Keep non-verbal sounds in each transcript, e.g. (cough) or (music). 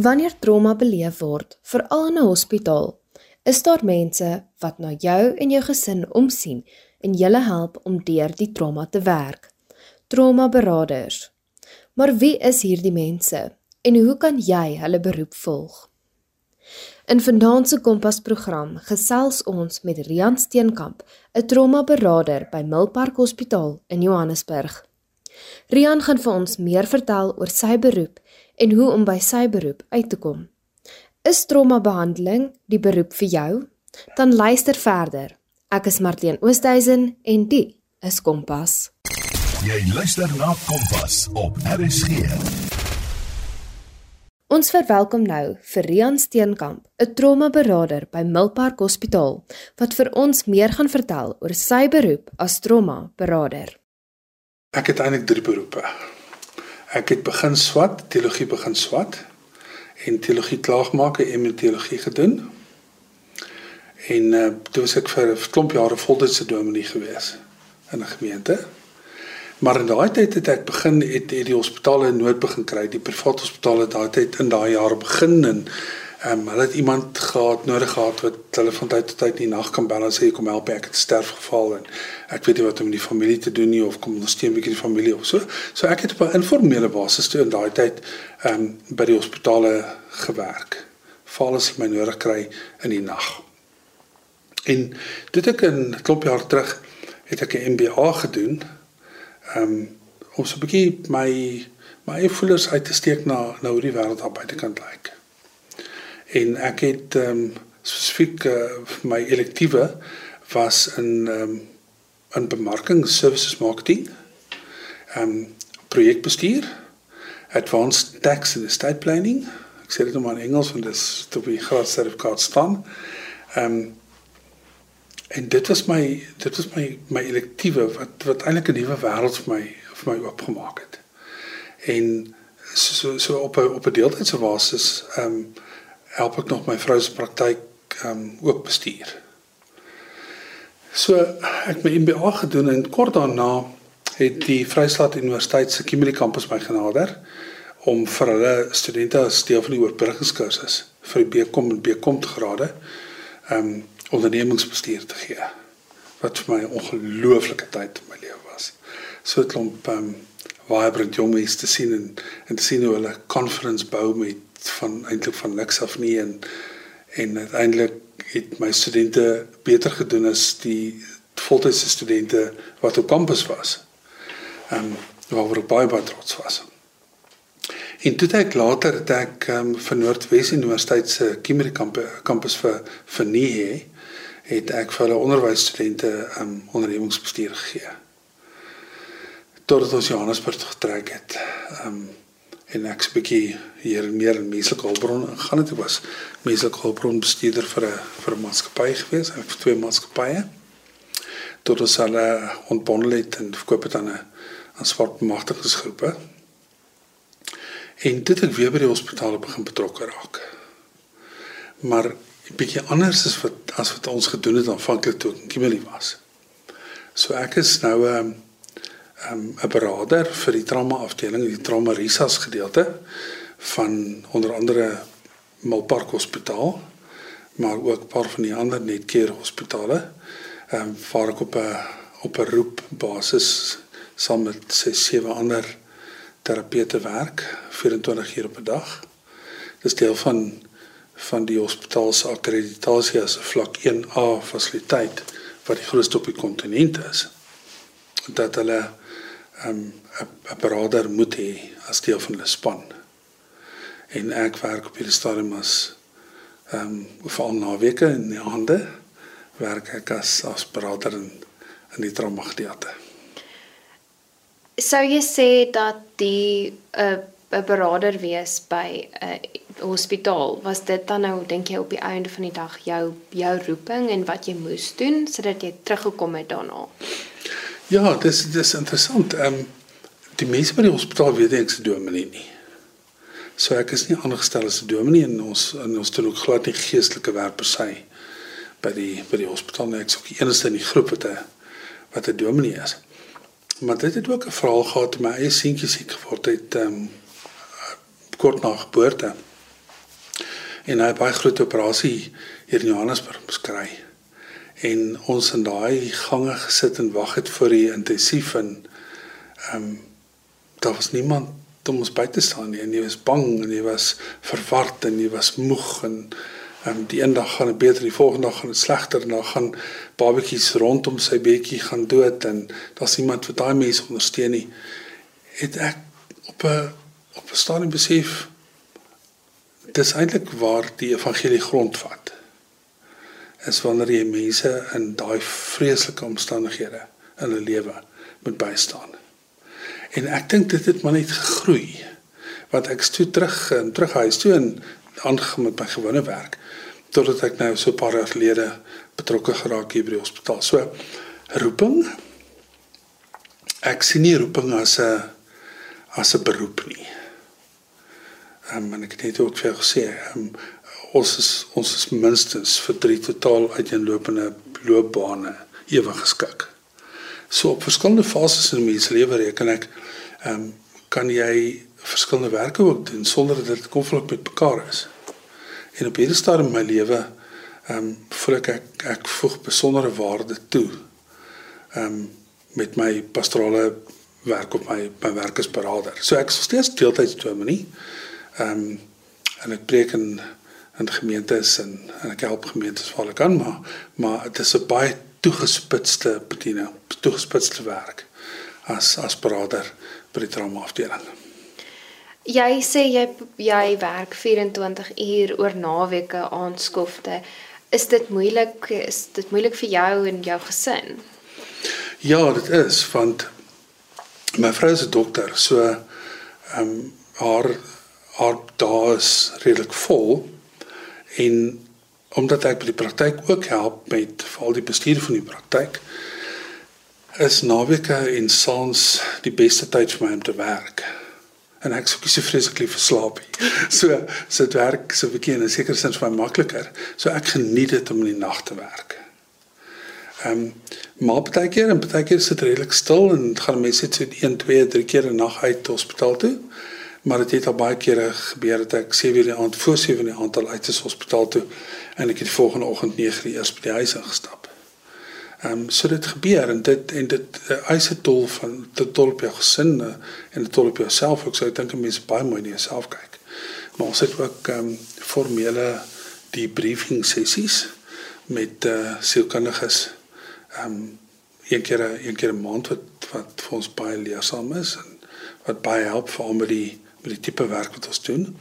Wanneer trauma beleef word, veral in 'n hospitaal, is daar mense wat na jou en jou gesin omsien en julle help om deur die trauma te werk. Trauma-beraders. Maar wie is hierdie mense en hoe kan jy hulle beroep volg? In Vandaan se Kompas program gesels ons met Rian Steenkamp, 'n trauma-berader by Milpark Hospitaal in Johannesburg. Rian gaan vir ons meer vertel oor sy beroep en hoe om by sy beroep uit te kom. Is trauma-behandeling die beroep vir jou? Dan luister verder. Ek is Martien Oosthuizen en dit is Kompas. Jy luister na Kompas op RSG. Ons verwelkom nou vir Rian Steenkamp, 'n trauma-berader by Milpark Hospitaal, wat vir ons meer gaan vertel oor sy beroep as trauma-berader. Ek het eintlik drie beroepe. Ek het begin swat, teologie begin swat en teologie klaargemaak en teologie gedoen. En uh, toe was ek vir 'n klomp jare voltydse dominee gewees in 'n gemeente. Maar in daai tyd het ek begin het, het die hospitale nood begin kry. Die private hospitale daai tyd in daai jare begin en ehm um, hulle het iemand gehad nodig gehad wat hulle van tyd tot tyd in die nag kan bel en sê kom help ek het sterf geval en ek weet nie wat om met die familie te doen nie of kom ondersteun 'n bietjie die familie of so. So ek het op 'n informele basis toe in daai tyd ehm um, by die hospitale gewerk. Val as my nodig kry in die nag. En dit ek in klop jaar terug het ek 'n MBA gedoen ehm um, om so 'n bietjie my my eie voelers uit te steek na na hoe die wêreld daar buitekant lyk. En ek het ehm um, spesifiek uh, my elektiewe was in ehm um, in bemarking services marketing. Ehm um, projekbestuur, advanced tax and estate planning. Ek sê dit nou maar in Engels want dit is op die graad sertifikaat staan. Ehm um, En dit was my dit was my my elektiewe wat wat eintlik 'n nuwe wêreld vir my vir my oopgemaak het. En so so op 'n op 'n deeltydse basis ehm um, help ek nog my vrou se praktyk ehm um, ook bestuur. So ek het my MBA gedoen en kort daarna het die Vrystaat Universiteit se Kimberley kampus my genader om vir hulle studente as deel van die oorbruggingskursus vir die BCom en BCom grade ehm um, ondernemingsbestuur te gee wat vir my 'n ongelooflike tyd in my lewe was. So 'n klomp um vibrant jong mense te sien en en te sien hoe hulle conference bou met van eintlik van niks af nie en en uiteindelik het my studente beter gedoen as die voltydse studente wat op kampus was. Um waaroor ek baie baie trots was. En toe ek later het ek um, vir Noordwes Universiteit se Kimberley kampus vir vir nie het ek vir hulle onderwysstudente um ondernemingsbestuur gegee. Totdat ons Johannesburg getrek het. Um en ek se bietjie hier meer in menslike hulpbron gaan dit was menslike hulpbron bestuurder vir 'n vir 'n maatskappy gewees, ek vir twee maatskappye. Tot ons hulle ontbondel het en verkoop het aan 'n aan swart bemagtigingsgroepe. En dit het weer by die hospitale begin betrokke raak. Maar bietjie anders as wat as wat ons gedoen het aanvanklik toe ek in Kimberley was. So ek is nou 'n um, um, 'n beraader vir die trauma afdeling, die trauma risas gedeelte van onder andere Milpark Hospitaal, maar ook 'n paar van die ander netcare hospitale. Ehm um, waar ek op 'n op 'n roep basis saam met se sewe ander terapeute werk 24 uur op 'n dag. Dis deel van van die hospitaal se akkreditasie as 'n vlak 1A fasiliteit wat die grootste op die kontinent is. Dat hulle 'n um, 'n beraader moet hê as deel van hulle span. En ek werk op hierdie stadium as ehm um, vir naweke in die hande werk ek as as beraader in in die trauma gedeelte. Sou jy sê dat die 'n uh, 'n beraader wees by 'n uh, hospitaal, was dit dan nou dink jy op die einde van die dag jou jou roeping en wat jy moes doen sodat jy teruggekom het daarna? Ja, dis dis interessant. Ehm um, die mense by die hospitaal weet ek se dominee nie. So ek is nie aangestel as 'n dominee en ons in ons doen ook glad nie geestelike werk per se by die by die hospitaal nie. Ek is ook die enigste in die groep wat 'n wat 'n dominee is. Maar dit het ook 'n verhaal gehad met my eie seentjie siek geword het ehm um, kort na geboorte en hy het baie groot operasie hier in Johannesburg beskry. En ons in daai gange gesit en wag het vir die intensief en ehm um, daar was niemand om ons by te staan nie en hy was bang en hy was verward en hy was moeg en en die een dag gaan dit beter, die volgende dag gaan dit slegter en dan gaan babetjies rondom sy bedjie gaan dood en daar's niemand wat daai mense ondersteun nie. Het ek op 'n op 'n stadium besef dis eintlik waar die evangelie grondvat. Is wanneer jy mense in daai vreeslike omstandighede in hulle lewe moet bystaan. En ek dink dit het maar net gegroei. Want ek toe terug en terug huis toe en aangegaan met my gewone werk totdat ek nou so 'n paar jaar gelede betrokke geraak hier by die hospitaal. So roeping ek sien nie roeping as 'n as 'n beroep nie. Um, en ek het net ook vir gesê, um, ons is ons is minstens vir drie totaal uiteenlopende loopbane ewig geskik. So op verskillende fases in mens lewe reken ek ehm um, kan jy verskillende werke ook doen sonder dat dit konflik met mekaar is. En op hierdie stadium in my lewe ehm um, voel ek ek ek voeg besondere waarde toe. Ehm um, met my pastorale werk op my my werk as beraader. So ek is steeds deeltyds dominee. Ehm um, en ek preek in in gemeentes en en ek help gemeentes waar ek kan maar maar dit is 'n baie toegespitste bediening, toegespitste werk as as beraader by die trauma afdeling. Jy sê jy jy werk 24 uur oor naweke aandskofte. Is dit moeilik is dit moeilik vir jou en jou gesin? Ja, dit is want my vrou is 'n dokter, so ehm um, haar haar dae is redelik vol en omdat ek by die praktyk ook help met veral die bestuur van die praktyk is naweke en saans die beste tyd vir my om te werk en ek sou so vreeslik lief verslaap. (laughs) So so dit werk so 'n bietjie en seker sins vir my makliker. So ek geniet dit om in die nag te werk. Ehm um, maar baie keer en baie keer sit redelik stil en gaan mense net so 1 2 3 keer 'n nag uit hospitaal toe. Maar dit het al baie kere gebeur dat ek 7:00 in die aand voor 7:00 in die aand al uit is hospitaal toe en ek het die volgende oggend 9:00 eers by die huis ingestap. Ehm um, so dit gebeur en dit en dit uh, eis 'n tol van dit tol op jou gesin uh, en dit tol op jouself. Ek sou dink mense baie mooi na jouself kyk. Maar ons het ook ehm um, formele debriefing sessies met eh uh, sielkundiges. Ehm um, een keer een keer 'n maand wat wat vir ons baie leersaam is en wat baie help vir om met die met die tipe werk wat ons doen.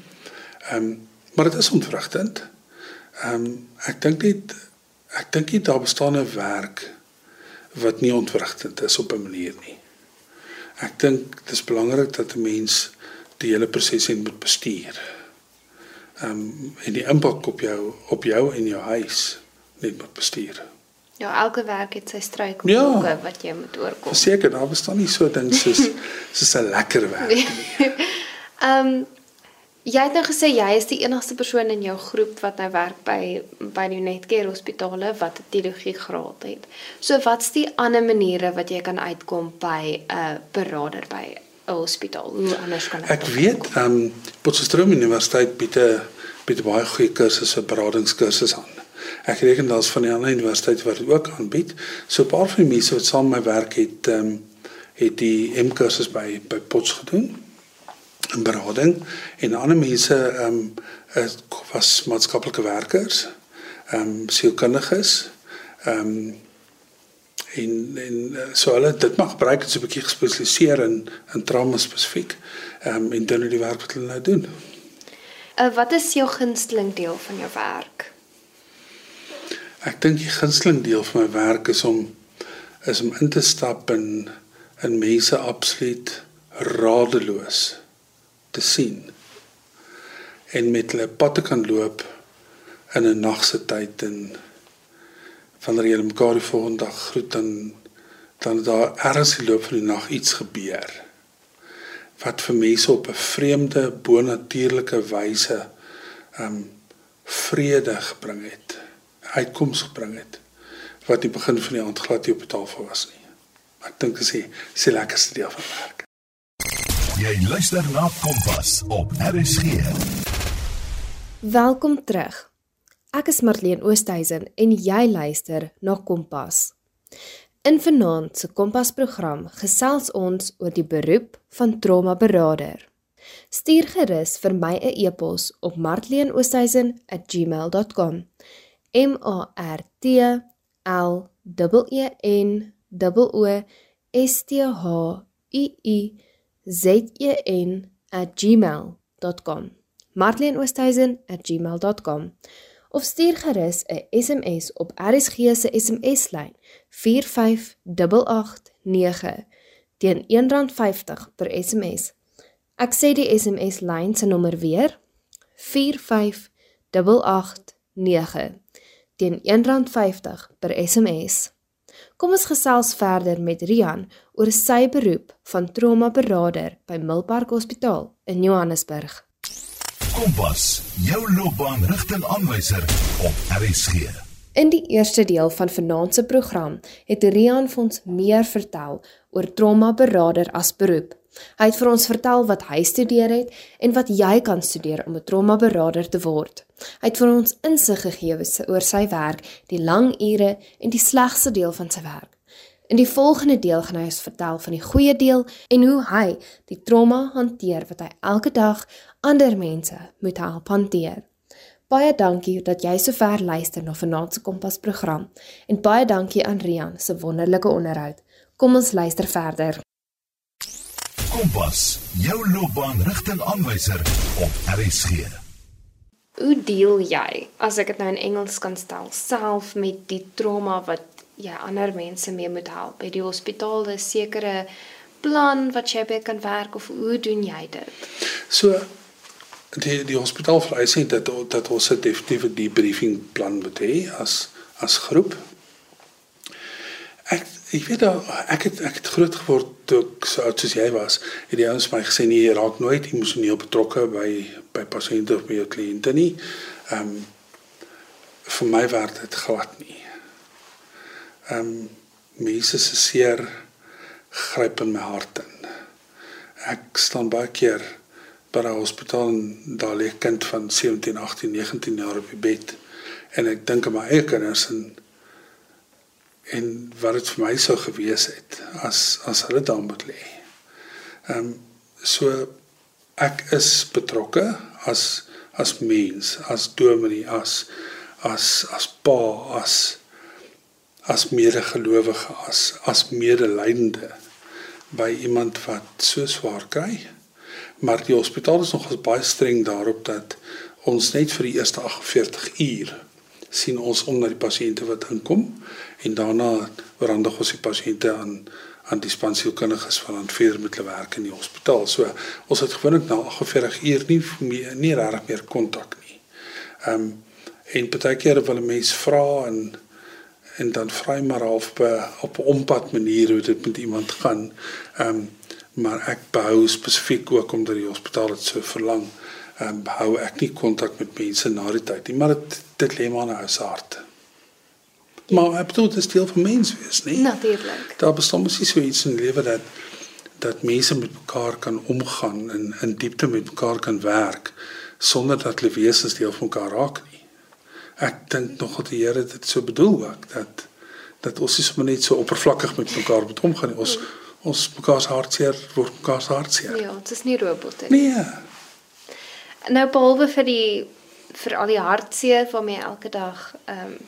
Ehm um, maar dit is ontwrigtend. Ehm um, ek dink net ek dink nie daar bestaan 'n werk wat nie ontwrigtend is op 'n manier nie. Ek dink dit is belangrik dat 'n mens die hele proses moet bestuur. Ehm um, en die impak op jou op jou en jou huis net moet bestuur. Ja, elke werk het sy struikelblokke ja, wat jy moet oorkom. Seker, daar bestaan nie so ding soos (laughs) soos 'n lekker werk nie. (laughs) Ehm um, Jy het nou gesê jy is die enigste persoon in jou groep wat nou werk by by die Netcare hospitale wat 'n teologie graad het. So wat's die ander maniere wat jy kan uitkom by 'n uh, beraader by 'n hospitaal? Hoe anders kan ek? Ek weet, ehm um, Potchefstroom Universiteit bied 'n bied baie goeie kursusse, beradingskursusse aan. Ek reken daar's van die ander universiteite wat dit ook aanbied. So 'n paar van die mense wat saam met my werk het, ehm um, het die M kursus by by Potch gedoen in berading en ander mense ehm um, was maatskaplike werkers, ehm um, sielkundiges, ehm um, en en eh, so hulle dit mag gebruik as 'n bietjie gespesialiseer in in trauma spesifiek ehm um, en dan die werk wat hulle nou doen. Uh, wat is jou gunsteling deel van jou werk? Ek dink die gunsteling deel van my werk is om is om in te stap in in mense absoluut radeloos te sien en met hulle pad te kan loop in 'n nagse tyd en wanneer jy mekaar die volgende dag groet dan dan daar ergens die loop van die nag iets gebeur wat vir mense op 'n vreemde bonatuurlike wyse um vrede gebring het uitkoms gebring het wat die begin van die aand glad nie op die tafel was nie. Ek dink dit is die lekkerste deel van werk Jy luister na Kompas op RSG. Welkom terug. Ek is Marlene Oosthuizen en jy luister na Kompas. In vanaand se Kompas program gesels ons oor die beroep van trauma beraader. Stuur gerus vir my 'n e-pos op marleneoosthuizen@gmail.com. M A R T L E N O S T H U I E N@gmail.com. marleneoosthuizen@gmail.com of stuur gerus 'n SMS op RSG se SMS-lyn 45889 teen R1.50 per SMS. Ek sê die SMS lyn se nommer weer 45889 teen R1.50 per SMS. Kom ons gesels verder met Rian oor sy beroep van trauma beraader by Milpark Hospitaal in Johannesburg. Kompas, jou loopbaanrigtingaanwyser op RSG. In die eerste deel van vanaand se program het Rian vir ons meer vertel oor trauma beraader as beroep. Hy het vir ons vertel wat hy studeer het en wat jy kan studeer om 'n trauma beraader te word. Hy het vir ons insig gegee oor sy werk, die lang ure en die slegste deel van sy werk. In die volgende deel gaan hy ons vertel van die goeie deel en hoe hy die trauma hanteer wat hy elke dag ander mense moet help hanteer. Baie dankie dat jy sover luister na vanaand se Kompas program en baie dankie aan Rian se wonderlike onderhoud. Kom ons luister verder. Kompas, jou loopbaanrigtingaanwyser op RSG. Hoe deel jy, as ek dit nou in Engels kan stel, self met die trauma wat jy ander mense mee moet help? By die hospitaal is sekere plan wat jy by kan werk of hoe doen jy dit? So die die hospitaal vereis net dat dat ons 'n definitiewe debriefing plan moet hê as as groep. Ek ek weet dat ek het ek het groot geword toe ek so oud soos jy was. Het die ouens my gesê nee, jy raak nooit emosioneel betrokke by by pasiënte of by jou kliënte nie. Ehm um, vir my werd dit glad nie. Ehm um, mense se seer gryp in my hart in. Ek staan baie keer by 'n hospitaal en daar lê 'n kind van 17, 18, 19 jaar op die bed en ek dink aan my eie kinders en en wat dit vir my sou gewees het as as hulle daar moet lê. Ehm um, so ek is betrokke as as mens, as dominee, as as as pa, as as medegelowige, as as medelydende by iemand wat so swaar kry. Maar die hospitaal is nogals baie streng daarop dat ons net vir die eerste 48 uur sien ons om na die pasiënte wat inkom en daarna oorhandig ons die pasiënte aan aan die spansielkundiges van aan verder met hulle werk in die hospitaal. So ons het gewoonlik na 48 uur nie meer nie regtig meer kontak nie. Ehm um, en baie kere wil 'n mens vra en en dan vra jy maar half op op 'n ompad manier hoe dit met iemand gaan. Ehm um, maar ek behou spesifiek ook omdat die hospitaal dit so verlang ehm um, hou ek nie kontak met mense na die tyd nie, maar dit dit lê maar na ons hart. Ja. Maar ek bedoel dit is deel van mens wees, nie? Natuurlik. Daar bestaan mos nie so iets in lewe dat dat mense met mekaar kan omgaan en in diepte met mekaar kan werk sonder dat hulle wesens deel van mekaar raak nie. Ek dink nog dat die Here dit so bedoel ook dat dat ons nie sommer net so oppervlakkig met mekaar moet omgaan nie. Ons mm. ons mekaar se hartseer word mekaar se hartseer. Ja, dit is nie robotte nie. Nee. Nou behalwe vir die vir al die hartseer waarmee elke dag ehm um,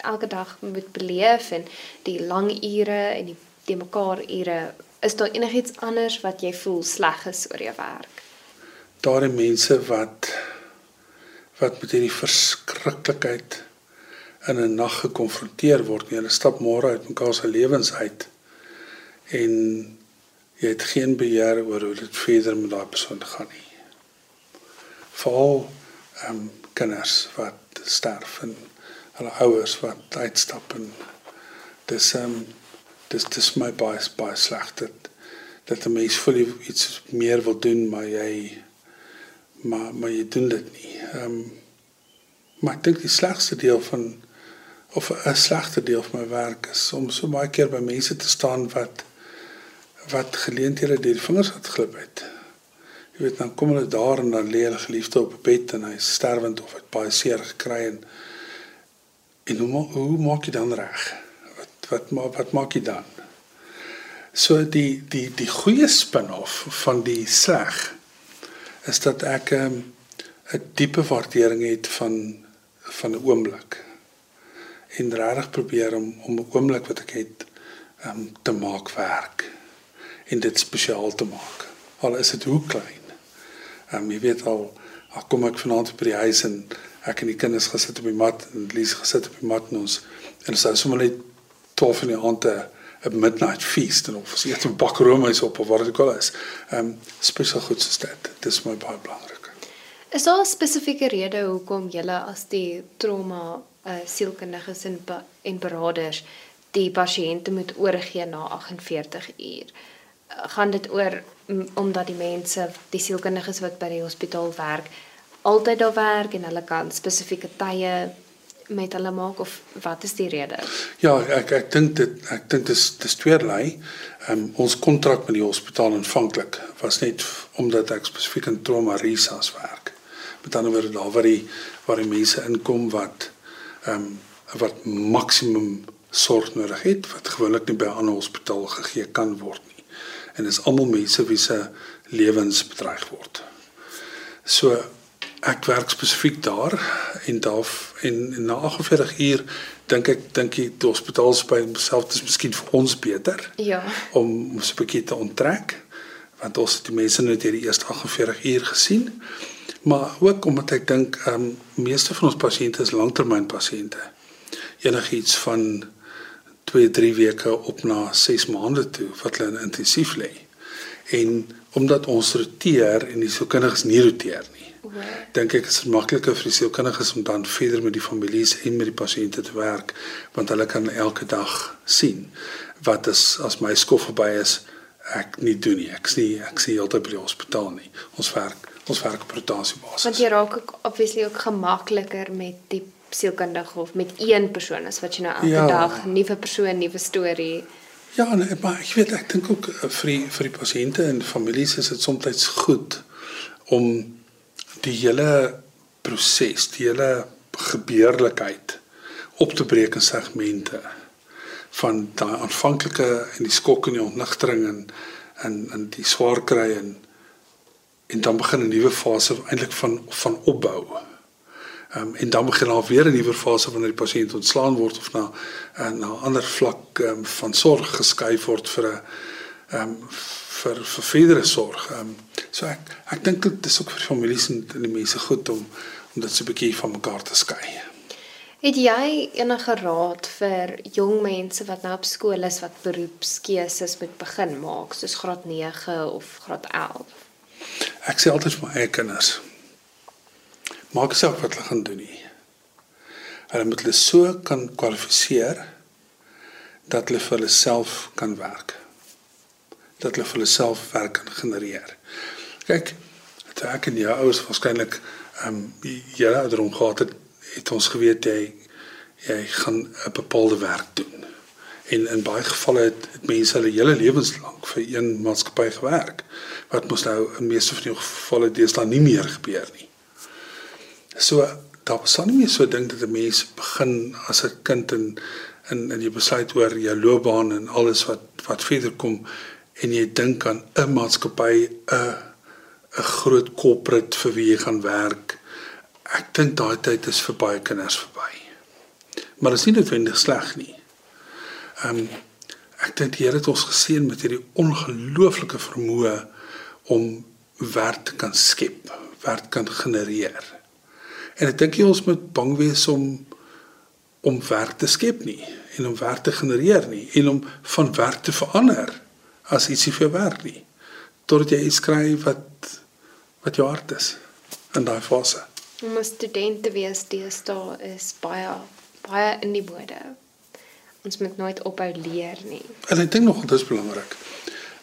elke dag moet beleef en die lang ure en die die mekaar ure is daar enigiets anders wat jy voel sleg is oor jou werk? Daar is mense wat wat met hierdie verskriklikheid in 'n nag gekonfronteer word. Hulle stap môre uit mekaar se lewens uit en jy het geen beheer oor hoe dit verder met daai persoon gaan nie veral ehm um, kinders wat sterf en hulle ouers wat uitstap en dis ehm um, dis dis my baie baie sleg dat dat 'n mens voel iets meer wil doen maar jy maar maar jy doen dit nie. Ehm um, maar ek dink die slegste deel van of 'n slegte deel van my werk is om so baie keer by mense te staan wat wat geleenthede deur die vingers het glip het. Jy weet dan kom hulle daar en dan lê hulle geliefde op 'n bed en hy is sterwend of het baie seer gekry en en hoe, hoe maak jy dan reg? Wat wat wat maak jy dan? So die die die goeie spin-off van die sleg is dat ek 'n um, diepe waardering het van van 'n oomblik en regtig probeer om om 'n oomblik wat ek het um, te maak werk en dit spesiaal te maak. Al is dit hoe klein. Ehm um, jy weet al, al kom ek vanaand by die huis en ek en die kinders gesit op die mat en Lies gesit op die mat en ons en ons het sommer net 12 in die aand 'n midnight feast en of ons eet 'n bak roomys op of wat dit ook al is. Ehm um, spesiaal goed so dit. Dit is my baie belangrik. Is daar 'n spesifieke rede hoekom julle as die trauma uh, sielkundiges en en beraders die pasiënte moet oorgee na 48 uur? Gaan dit oor omdat die mense, die sielkundiges wat by die hospitaal werk, altyd daar werk en hulle kan spesifieke tye met hulle maak of wat is die rede? Ja, ek ek dink dit ek dink dit is dis tweelei. Ehm um, ons kontrak met die hospitaal aanvanklik was net omdat ek spesifiek in trauma resus werk. Met ander woorde daar waar die waar die mense inkom wat ehm um, wat maksimum sorg nodig het wat gewoonlik nie by 'n ander hospitaal gegee kan word nie. En dis almal mense wie se lewens bedreig word. So ek werk spesifiek daar en daar en, en na 48 uur dink ek dink die hospitaal se by homself dis miskien vir ons beter. Ja. Om ons 'n bietjie te onttrek want ons het die mense net hierdie eerste 48 uur gesien. Maar ook omdat ek dink ehm um, meeste van ons pasiënte is langtermyn pasiënte. Enigiets van 2, 3 weke op na 6 maande toe wat hulle in intensief lê. En omdat ons roteer en die sielkundiges nie roteer nie dink ek is dit makliker vir die sielkundiges om dan verder met die families en met die pasiënte te werk want hulle kan elke dag sien wat is as my skof verby is ek nie doen nie. Ek sien ek sien altyd by die hospitaal nie. Ons werk ons werk op rotasiebasis want jy raak ook obviously ook gemakliker met die sielkundige of met een persoon as wat jy nou elke ja. dag nuwe persoon nuwe storie. Ja, nee, maar ek weet ek dink ook eh, vir die, vir die pasiënte en families is dit soms goed om die hele proses, die hele gebeurlikheid op te breek in segmente van daai aanvanklike en die skok en die ontnigtering en in in die swaar kry en en dan begin 'n nuwe fase eintlik van van opbou. Ehm um, en dan begin daar weer 'n nuwe fase wanneer die pasiënt ontslaan word of na uh, na 'n ander vlak um, van sorg geskuif word vir 'n ehm um, vir vir verdere sorg. Ehm um, so ek ek dink dit is ook vir families en, en die mense goed om om dit so 'n bietjie van mekaar te skei. Het jy enige raad vir jong mense wat nou op skool is wat beroepskeuses moet begin maak soos graad 9 of graad 11? Ek sê altyd vir my eie kinders maak self wat hulle gaan doen nie. Hulle moet hulle so kan kwalifiseer dat hulle vir hulle self kan werk dat hulle vir hulle self werk kan genereer. Kyk, dit ek en jou ouers waarskynlik ehm um, julle ouderdom gehad het, het ons geweet jy jy gaan 'n bepaalde werk doen. En in baie gevalle het, het mense hulle hele lewens lank vir een maatskappy gewerk. Wat mos nou in meeste van die gevalle deesdae nie meer gebeur nie. So daar was nie meer so ding dat 'n mens begin as 'n kind in in in jy besluit oor jou loopbaan en alles wat wat verder kom en jy dink aan 'n maatskappy, 'n 'n groot corporate vir wie jy gaan werk. Ek dink daai tyd is vir baie kinders verby. Maar dit is nie noodwendig sleg nie. Ehm um, ek dink die Here het ons geseën met hierdie ongelooflike vermoë om werk te kan skep, werk kan genereer. En ek dink jy ons moet bang wees om om werk te skep nie en om werk te genereer nie en om van werk te verander as ietsie vir werk nie totdat jy iets kry wat wat jou hart is in daai fase. Om 'n student te wees deesdae is baie baie in die mode. Ons moet nooit ophou leer nie. En ek dink nog dit is belangrik.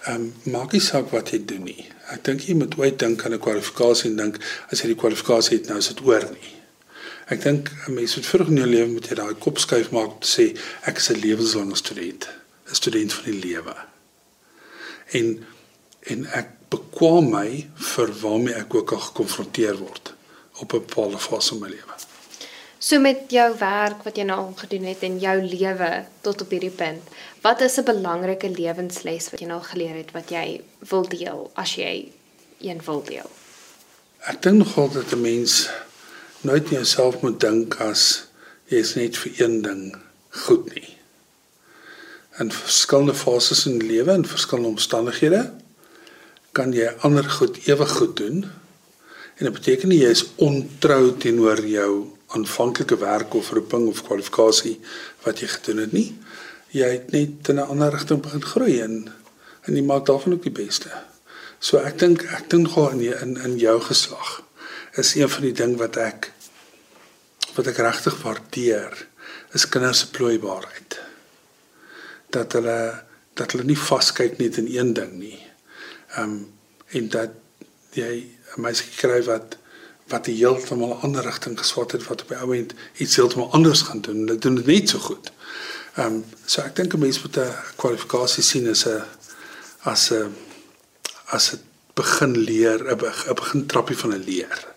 Ehm um, maak nie saak wat jy doen nie. Ek dink jy moet ooit dink aan 'n kwalifikasie en dink as jy die kwalifikasie het nou is dit oor nie. Ek dink 'n mens moet vroeg in jou lewe met jy daai kop skuif maak om te sê ek is 'n lewenslange student, 'n student van die lewe en en ek bekwam my vir waarmee ek ook al gekonfronteer word op 'n bepaalde fase in my lewe. So met jou werk wat jy nou al gedoen het en jou lewe tot op hierdie punt, wat is 'n belangrike lewensles wat jy nou geleer het wat jy wil deel as jy een wil deel? Ek dink nogal dat 'n mens nooit aan jouself moet dink as jy is net vir een ding goed nie. In verskillende fases in die lewe en verskillende omstandighede kan jy ander goed ewig goed doen. En dit beteken nie jy is ontrou teenoor jou aanvanklike werk of roeping of kwalifikasie wat jy gedoen het nie. Jy het net in 'n ander rigting begin groei en en jy maak daarvan ook die beste. So ek dink ek dink gou in in in jou geslag is een van die ding wat ek wat ek regtig waardeer is kinders se plooibaarheid. Dat hulle dat hulle nie vaskyk net in een ding nie. Ehm um, en dat jy 'n meisie kry wat wat 'n heeltemal 'n ander rigting geswat het wat op die oomblik iets heeltemal anders gaan doen. Hulle doen dit net so goed. Ehm um, so ek dink 'n mens moet 'n kwalifikasie sien as 'n as 'n as 'n begin leer, 'n begin trappie van 'n leer.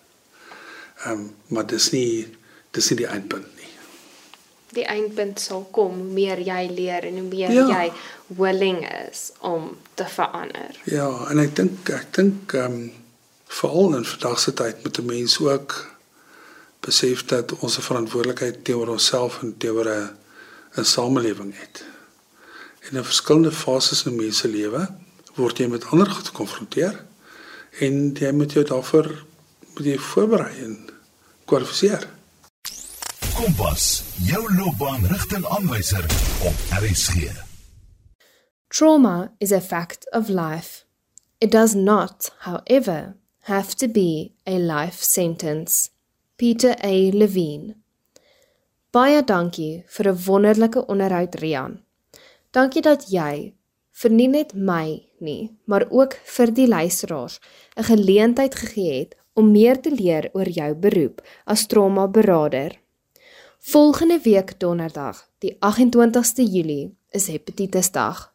Ehm um, maar dis nie dis nie die eindpunt nie. Die eindpunt sal kom hoe meer jy leer en hoe meer ja. jy willing is om te verander. Ja, en ek dink ek dink ehm um, veral in vandag se tyd moet 'n mens ook besef dat ons 'n verantwoordelikheid teenoor onsself en teenoor 'n 'n samelewing het. En in verskillende fases in mense lewe word jy met ander goed gekonfronteer en jy moet jou daarvoor moet jy voorberei en kwalifiseer. Kompas, jou loopbaan rigtingaanwyser op RSG. Trauma is a fact of life. It does not, however, have to be a life sentence. Peter A. Levine. Baie dankie vir 'n wonderlike onderhoud Rian. Dankie dat jy vir nie net my nie, maar ook vir die luisteraars 'n geleentheid gegee het om meer te leer oor jou beroep as trauma beraader. Volgende week donderdag, die 28ste Julie, is Hepatitisdag.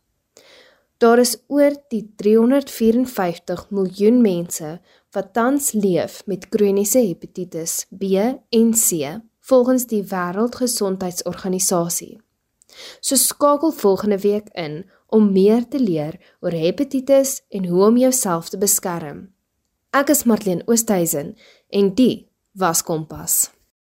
Daar is oor die 354 miljoen mense wat tans leef met kroniese hepatitis B en C volgens die Wêreldgesondheidsorganisasie. So skakel volgende week in om meer te leer oor hepatitis en hoe om jouself te beskerm. Ek is Marlene Oosthuizen en die was Kompas.